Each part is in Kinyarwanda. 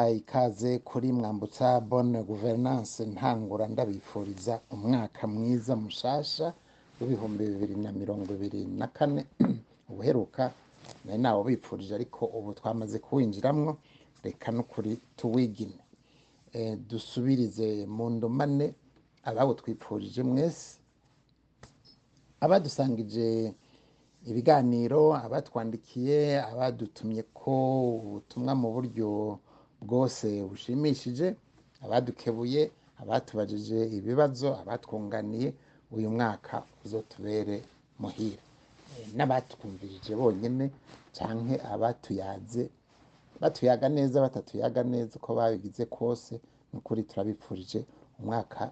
ndabahaye ikaze kuri mwambutsa bonne guverinance ntangura ndabifuriza umwaka mwiza mushasha w'ibihumbi bibiri na mirongo ibiri na kane. Ubuheruka nari nawo bipfurije ariko ubu twamaze kuwinjiramwo reka n'ukuri tuwigine. Eh, dusubirize mu ndumane ababo twipfurije mwese abadusangije ibiganiro abatwandikiye abadutumye ko ubutumwa mu buryo bwose bushimishije abadukebuye abatubajije ibibazo abatwunganiye uyu mwaka uzotubere muhira. Eh, n'abatwumvirije bonyene canke abatuyaze batuyaga neza batatuyaga neza uko babigize kose nukuri turabipfurije umwaka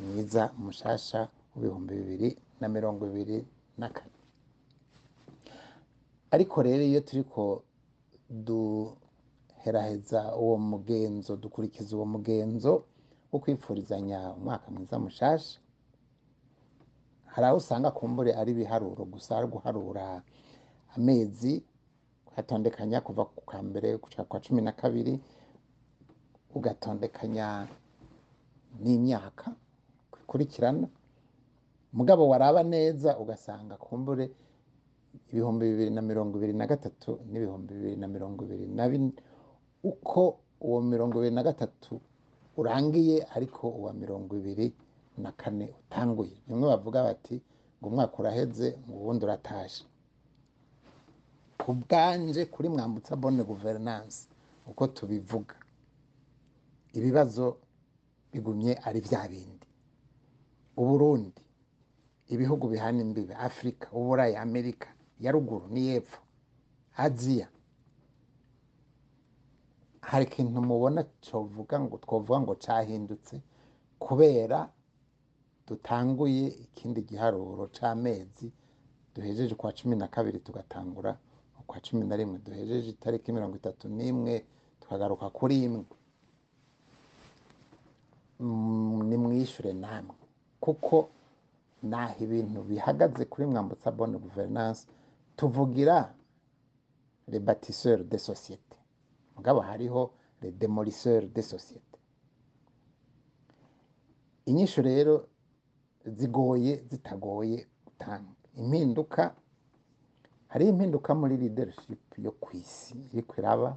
mwiza mushasha w'ibihumbi bibiri na mirongo ibiri na kane. Ariko rero iyo turiko duheraheza uwo mugenzo dukurikiza uwo mugenzo wo kwipfurizanya umwaka mwiza mushasha. Hari aho usanga kumbure ari ibiharuro gusa ari guharura amezi ugatondekanya kuva ku ka mbere gushika kwa cumi na kabiri ugatondekanya n'imyaka ikurikirana. Mugabo waraba neza ugasanga kumbure ibihumbi bibiri na mirongo ibiri na gatatu n'ibihumbi bibiri na mirongo ibiri na bine uko uwo mirongo ibiri na gatatu urangiye ariko uwa mirongo ibiri na kane utanguye. Bimwe bavuga bati ngo umwaka uraheze ngo uwundi uratashe ku bwanje kuri mwambutsa bonne guverinance uko tubivuga ibibazo bigumye ari bya bindi. Uburundi ibihugu bihana imbibe afurika uburayi amerika ya ruguru n'iyepfo aziya hari ikintu mubona covuga ngo twovuga ngo cahindutse kubera dutanguye ikindi giharuro c'amezi duhejeje kwa cumi na kabiri tugatangura ukwa cumi na rimwe. Duhejeje itariki mirongo itatu n'imwe tukagaruka kuri imwe. Mm, nimwishure namwe. Kuko naho ibintu bihagaze kuri mwambutsa bonne guverinance tuvugira les bâtisseurs de société. Mugabo hariho les démolisseurs de société. Inyishu rero zigoye zitagoye gutanga impinduka hariho impinduka muri leadership yo ku isi iriko iraba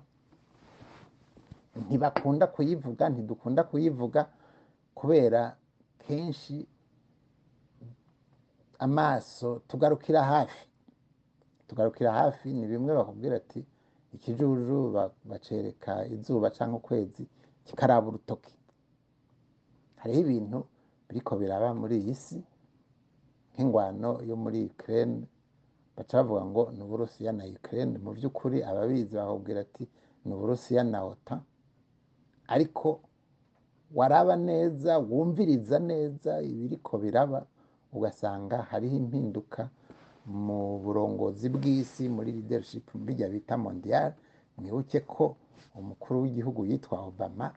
ntibakunda kuyivuga ntidukunda kuyivuga kubera kenshi amaso tugarukira hafi. Tugarukira hafi ni bimwe bakubwira ati ikijuju ba- bacereka izuba cyangwa ukwezi kikaraba urutoki. Hariho ibintu biriko biraba muri iyi si nk'ingwano yo muri Ukraine. Baca bavuga ngo ni Uburusiya na Ukraine. Mu by'ukuri ababizi bakubwira ati ni Uburusiya na OTAN. Ariko waraba neza wumviriza neza ibiriko biraba ugasanga hariho impinduka mu burongozi bw'isi muri leadership bijya bita mondial mwibuke ko umukuru w'igihugu yitwa Obama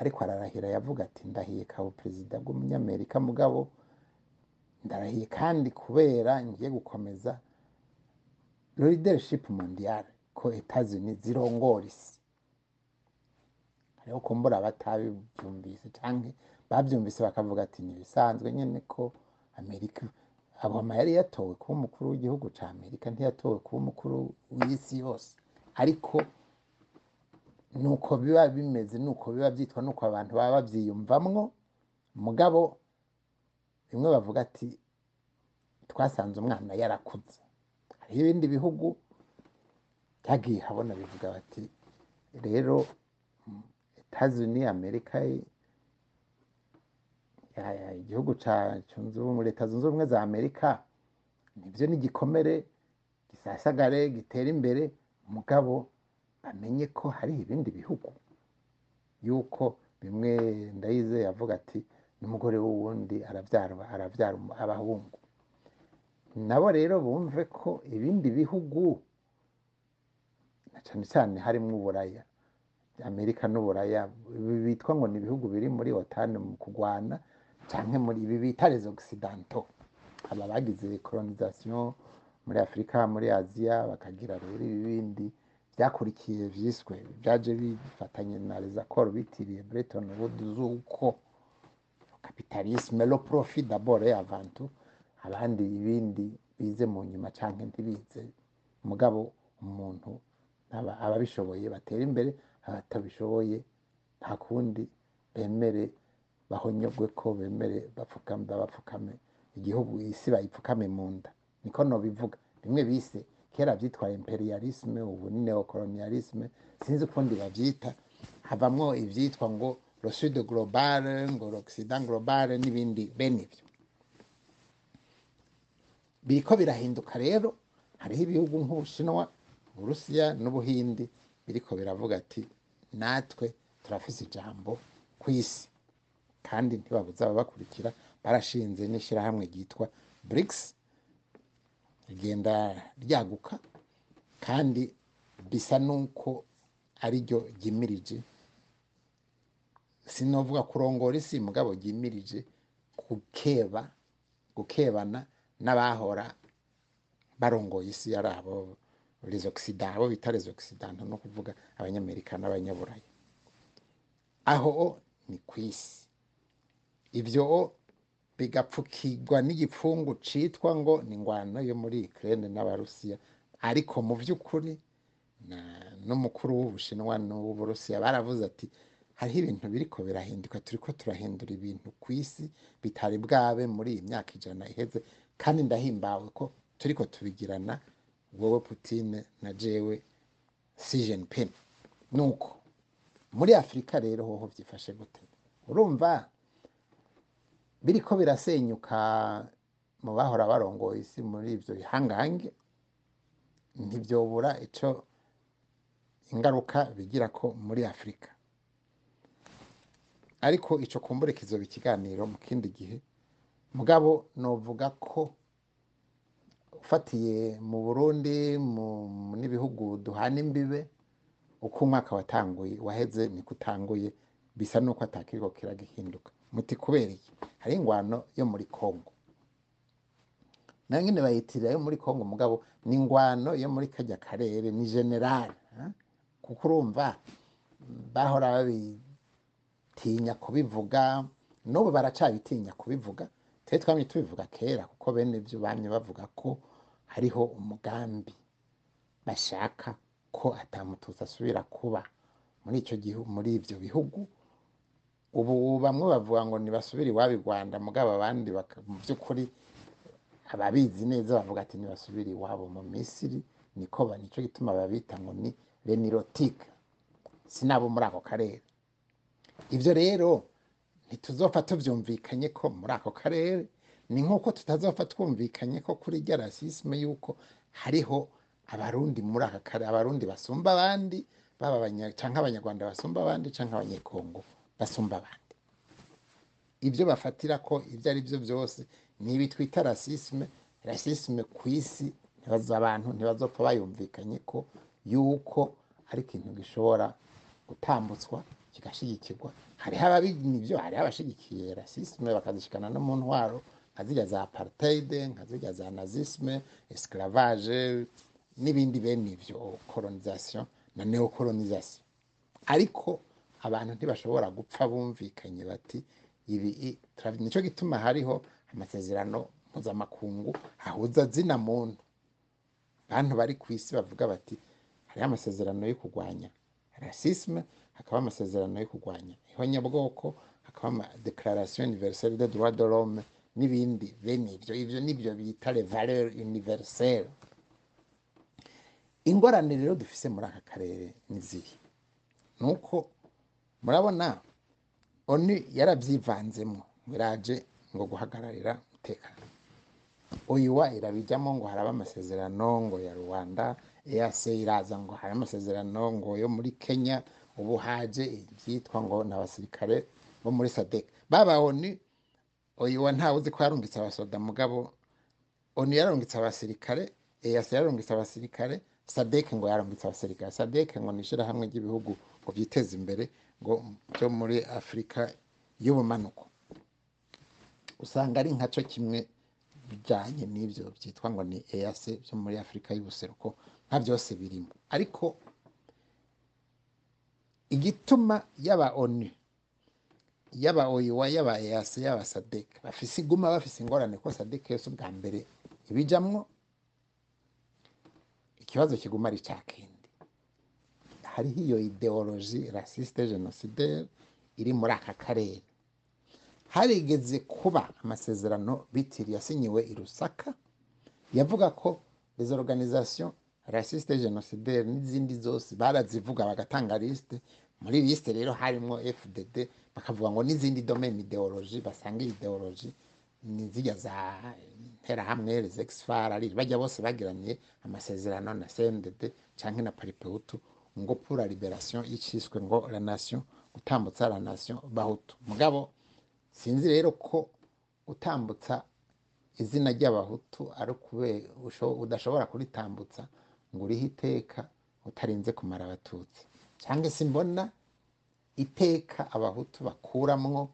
ariko ararahira yavuga ati ndahiye kaba perezida bw'umunyamerika mugabo ndarahiye kandi kubera ngiye gukomeza leadership mondial ko Etats-Unis zirongora isi hariho kumbura abatabivyumvise canke bavyumvise bakavuga ati ni ibisanzwe nyene ko amerika obama yari yatowe kuba umukuru w'igihugu ca amerika ntiyatowe kuba umukuru w'isi yose. Ariko nuko biba bimeze nuko biba vyitwa nuko abantu baba bavyiyumvamwo. Mugabo bimwe bavuga ati twasanze umwana yarakuze. Hariho ibindi bihugu byagiye habona bivuga bati rero Etats-Unis Amerika igihugu ca cunze ubumwe leta zunze ubumwe za Amerika nivyo ni igikomere gisasagare gitera imbere mugabo bamenye ko hari ibindi bihugu. Yuko bimwe ndayize yavuga ati n'umugore w'uwundi aravyara umu- abahungu. Nabo rero bumve ko ibindi bihugu na cane cane harimwo uburaya amerika n'uburaya bitwa ngo ni ibihugu biri muri otani mu kurwana canke muri ibi bita les occidentaux aba bagize colonisation muri afurika muri aziya bakagira rero ibindi byakurikiye vyiswe. Byaje bifatanye na accords bitiriye Bretton Woods z'uko capitalisme le profit d'abord et avant tout. Abandi ibindi bize mu nyuma canke ntibize. Mugabo umuntu aba- ababishoboye batera imbere abatabishoboye nta kundi bemere bahonyogwe ko bemere bapfukame igihugu isi bayipfukame mu nda. Niko nobivuga. Bimwe bise kera byitwa imperialisme ubu ni neocolonialisme. Sinzi ukundi bavyita. Havamwo ivyitwa ngo le sud global ngo l'occident global n'ibindi bene ivyo biriko birahinduka rero. Hariho ibihugu nk'ubushinwa uburusiya n'ubuhindi. Biriko biravuga ati natwe turafise ijambo ku isi kandi ntibabuza ababakurikira barashinze n'ishyirahamwe ryitwa BRICS rigenda ryaguka kandi bisa n'uko ari ryo ryimirije. Sinovuga kurongora isi mugabo ryimirije gukeba gukebana n'abahora barongoye isi yari abo occidents abo bita les occidentaux no kuvuga abanyamerika n'abanyaburayi. Aho ni ku isi. Ivyo bigapfukirwa n'igipfungu citwa ngo ni ingwano yo muri Ukraine n'abarusiya. Ariko mu vy'ukuri na- n'umukuru w'ubushinwa n'uw'uburusiya baravuze ati hariho ibintu biriko birahinduka turiko turahindura ibintu ku isi bitari bwabe muri iyi myaka ijana iheze. Kandi ndahimbawe ko turiko tubigirana wowe Putine na jewe Xi Jinping. Nuko muri Afurika rero hoho vyifashe gute? Urumva biriko birasenyuka mu bahora barongoye isi muri ivyo bihangange ntivyobura ico ingaruka bigirako muri Afurika ariko ico kumbure kizoba ikiganiro mu kindi gihe mugabo novuga ko ufatiye mu Burundi n'ibihugu duhana imbibe uko umwaka watanguye waheze niko utanguye bisa nuko atakiriko kiragihinduka. Muti kubera hari ingwano yo muri Kongo na yo nyene bayitirira yo muri Kongo mugabo ni ingwano yo muri karya karere ni general eh? kuko urumva bahora babitinya kubivuga n'ubu baracabitinya kubivuga. Twe twamye tubivuga kera kuko bene vyo bamye bavuga ko hariho umugambi bashaka ko atamututsi asubira kuba muri ico gihugu muri ivyo bihugu. Ubu bamwe bavuga ngo nibasubire iwabo i Rwanda mugabo abandi mu vy'ukuri ababizi neza bavuga ati nibasubire iwabo mu Misiri niko ba nico gituma babita ngo ni lenirotique sinabo muri ako karere. Ivyo rero ntituzopfa tuvyumvikanye ko muri ako karere ni nk'uko tutazopfa twumvikanye ko kuri rya yuko hariho abarundi muri aka karere abarundi basumba abandi baba canke abanyarwanda basumba abandi canke abanyekongo. Basumba abandi. Ibyo bafatira ko ibyo ari byo byose ni ibi twita rasisme rasisme ku isi ntibaza abantu ntibazopfa bayumvikanye ko yuko ari ikintu gishobora gutambutswa kigashigikirwa. Hariho ababinivyo hariho abashigikiye rasisme bakazishikana no mu ntwaro nka zirya za apartheid nka zirya za nazisme esclavage n'ibindi bene ivyo colonisation na neocolonisation ariko abantu ntibashobora gupfa bumvikanye bati ibi nico gituma hariho amasezerano mpuzamakungu ahuza zina muntu. Bantu bari ku isi bavuga bati hariho amasezerano yo kurwanya rasisme hakaba amasezerano yo kurwanya ihonyabwoko hakaba declaration universelle des droits de l'homme n'ibindi bene ivyo ivyo nivyo bita les valeurs universelles. Ingorane rero dufise muri aka karere ni zihe? Nuko murabona? Oni yaravyivanzemo ngo iraje ngo guhagararira umutekano oyiwa irabijamo ngo haraba amasezerano ngo ya rwanda ease iraza ngo hari amasezerano ngo yo muri kenya ubu haje ibyitwa ngo ni abasirikare bo muri sadek. Baba oni oyiwa ntawe uzi ko yarungitse abasoda mugabo oni yarungitse abasirikare ease yarungitse abasirikare sadek ngo yarungitse abasirikare. Sadek ngo ni ishirahamwe ry'ibihugu ngo byiteze imbere byo muri afurika y'ubumanuko. Usanga ari nkaco kimwe bijanye n'ivyo byitwa ngo ni EAC byo muri Afurika y'ubuseruko nka byose birimo. Ariko igituma yaba onu yaba oyiwa yaba eyasi yaba sadeke bafise iguma bafise ingorane ko sadeke yose ubwa mbere ibijamwo ikibazo kiguma ari ca kindi hariho iyo ideoloji rasiste genocidaire iri muri aka karere. Harigeze kuba amasezerano bitiri yasinyiwe i Lusaka yavuga ko les organisations raciste genocidaire n'izindi zose barazivuga bagatanga liste. Muri liste rero harimwo FDD bakavuga ngo n'izindi domaine ideology basanga ideology ni zirya za nterahamwe les exfar ari bajya bose bagiraniye amasezerano na CNDD canke na Paripehutu ngo pour la libération iciswe ngo la nation gutambutsa la nation bahutu. Mugabo sinzi rero ko utambutsa izina ry'abahutu ari udashobora kuritambutsa ngo urihe iteka utarinze kumara abatutsi. Cyangwa se mbona iteka abahutu bakuramwo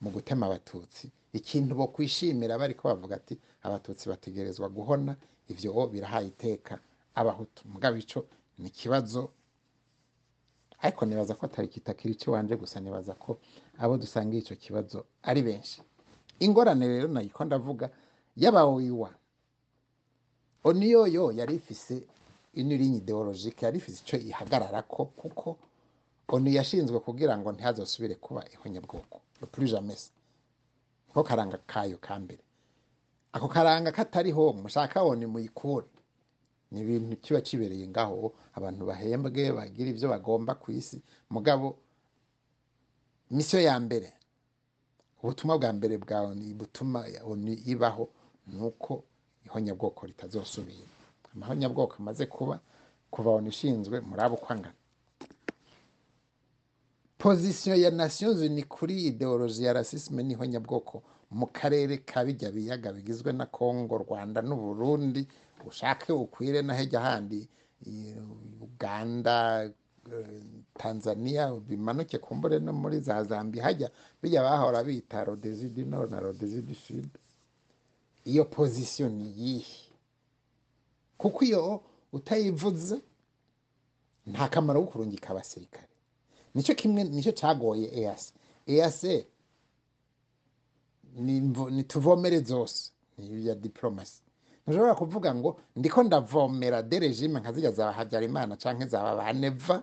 mu gutema abatutsi. Ikintu bo kwishimira bari ko bavuga ati abatutsi bategerezwa guhona ivyo o birahaye iteka abahutu. Mugabo ico ni ikibazo ariko nibaza ko atari kitakiri cyo wanje gusa nibaza ko abo dusangiye ico kibazo ari benshi. Ingorane rero nayiko ndavuga y'abawiwa oniyoyo yari ifise inirinyi ideologike yari ifise ico ihagararako kuko onu yashinzwe kugira ngo ntihazosubire kuba ihonyabwoko. Jamais niko karanga kayo ka mbere. Ako karanga katariho mushaka oni muyikure. Ni ibintu kiba kibereye ngaho abantu bahembwe bagira ivyo bagomba ku isi. Mugabo misiyo ya mbere ubutumwa bwa mbere bwa oni butuma oni ibaho nuko ihonyabwoko ritazosubira. Amahonyabwoko amaze kuba kuva oni ishinzwe murabo uko angana pozisiyo ya nations unies kuri ideoloji ya rasisme n'ihonyabwoko mu karere ka bijya biyaga bigizwe na congo rwanda n'uburundi ushake ukwire na hejya handi uganda tanzania bimanuke kumbure no muri za zambia. Hajya bijya bahora bita rodezi du nord na rodezi du sud. Iyo pozisiyo ni iyihe kuko iyo utayivuze nta kamaro ko kurungika abasirikare. Nicyo kimwe ni cyo cyagoye eyase eyase ni tuvomere zose. Ni ya diplomasi ntushobora kuvuga ngo ndiko ndavomera de regime nka zirya za habyarimana canke zaba ba neva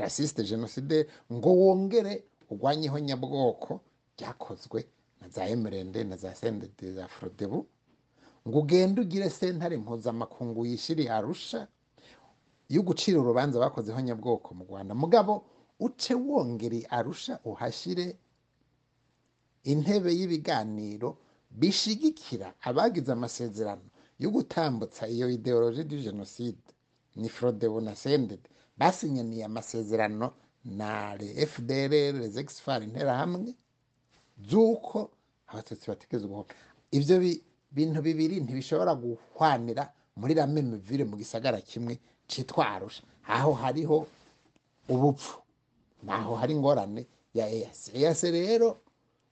rasiste genocide ngo wongere urwanye ihonyabwoko ryakozwe na za emerende na za sendede za frodebu ngo ugende ugire sentare mpuzamakungu yishiri arusha yo gucira urubanza bakoze ihonyabwoko mu rwanda. Mugabo uce wongere arusha uhashire intebe y'ibiganiro bishigikira abagize amasezerano yo gutambutsa iyo ideologie du genocide ni frodebu na sendede basinyaniye amasezerano na fdr les interahamwe z'uko abatutsi bategezwa guhora ivyo bintu bibiri ntibishobora guhwanira muri ramemevire mu gisagara kimwe citwa arusha. Aho hariho ubupfu. Naho hari ingorane ya eyase eyase rero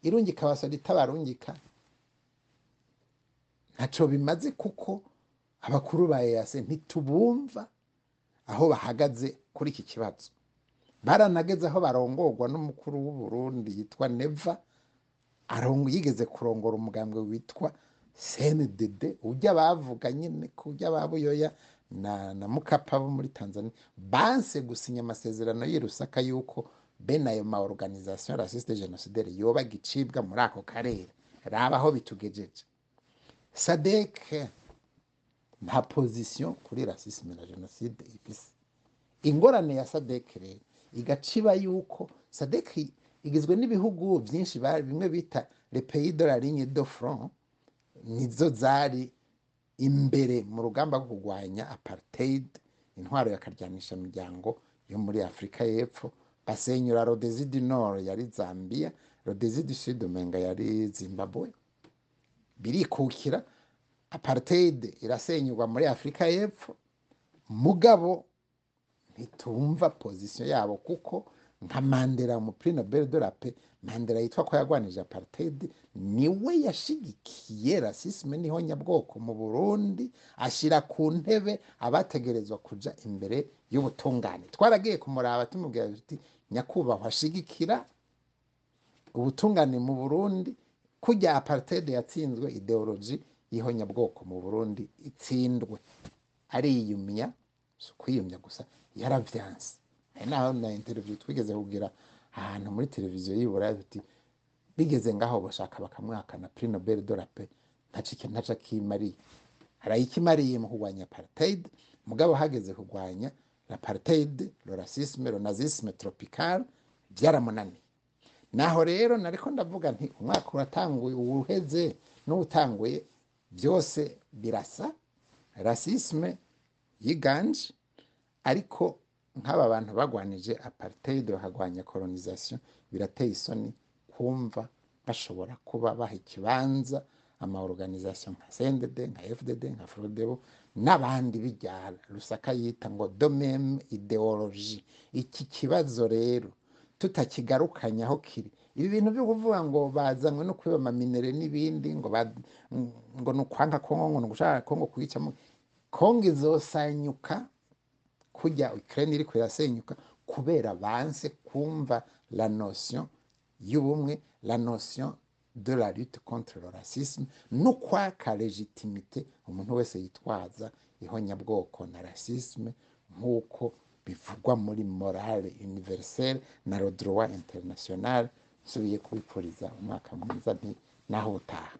irungika abasolita barungika ntaco bimaze kuko abakuru ba eyase ntitubumva aho bahagaze kuri iki kibazo. Baranageze aho barongorwa n'umukuru w'uburundi yitwa neva yigeze kurongora umugambwe witwa cndd ujya bavuga nyine kujya babuyoya na, mukapa bo muri tanzania banse gusinya amasezerano y'i rusaka yuko bene ayo ma organisation raciste genocidaire yoba gicibwa muri ako karere. Raba aho bitugejeje. Sadek nta position kuri racisme na genocide ifise ingorane ya sadek rero igaciba yuko sadek igizwe n'ibihugu byinshi bimwe bita le pays de la ligne de nizo zari imbere mu rugamba rwo kurwanya apartheid intwaro yakaryanisha imiryango yo muri afurika y'epfo basenyura rodezi du nord yari zambia rodezi du sud yari zimbabwe birikukira apartheid irasenyurwa muri afurika y'epfo. Mugabo ntitumva pozisiyo yabo kuko nka mandela umupira nobel de la paix mandela yitwa ko yagwanije apartheid ni we yashigikiye rasisme n'ihonyabwoko mu burundi ashyira ku ntebe abategerezwa kuja imbere y'ubutungane. Twaragiye kumuraba tumubwira tuti nyakubahwa ashigikira ubutungane mu burundi kurya apartheid yatsinzwe ideology y'ihonyabwoko mu burundi itsindwe. Ariyumya si ukwiyumya gusa yaravyanse. Hari naho na interview twigeze kugira ahantu muri televiziyo y'iburayi tuti bigeze ngaho bashaka bakamwakana prix nobel de la ntacike ntaca kimariye arayikimariye mu kurwanya apartheid mugabo hageze kurwanya l'apartheid le racisme le nazisme tropical byaramunaniye. Naho rero nariko ndavuga nti umwaka uratanguye uwuheze n'uwutanguye byose birasa? Rasisme yiganje? Ariko nk'aba bantu bagwanije apartheid bakagwanya colonisation birateye isoni kumva bashobora kuba baha ikibanza ama organisation nka CNDD nka FDD nka FRODEBO n'abandi bijyana. Rusaka yita ngo domeme ideologie iki kibazo rero tutakigarukanye aho kiri. Ibi bintu byo kuvuga ngo bazanywe no kwiba amaminere n'ibindi ngo ngo ni ukwanga kongo ngo ni ugushaka kongo kuyicamo kongo izosanyuka kujya Ukraine iriko irasenyuka kubera banse kumva la notion y'ubumwe la notion de la lutte contre le racisme no kwaka legitimite umuntu wese yitwaza ihonyabwoko na racisme nk'uko bivugwa muri morale univerisere na rodorowa interinasiyonari nsubiye kubipfuriza umwaka mwiza naho utaha.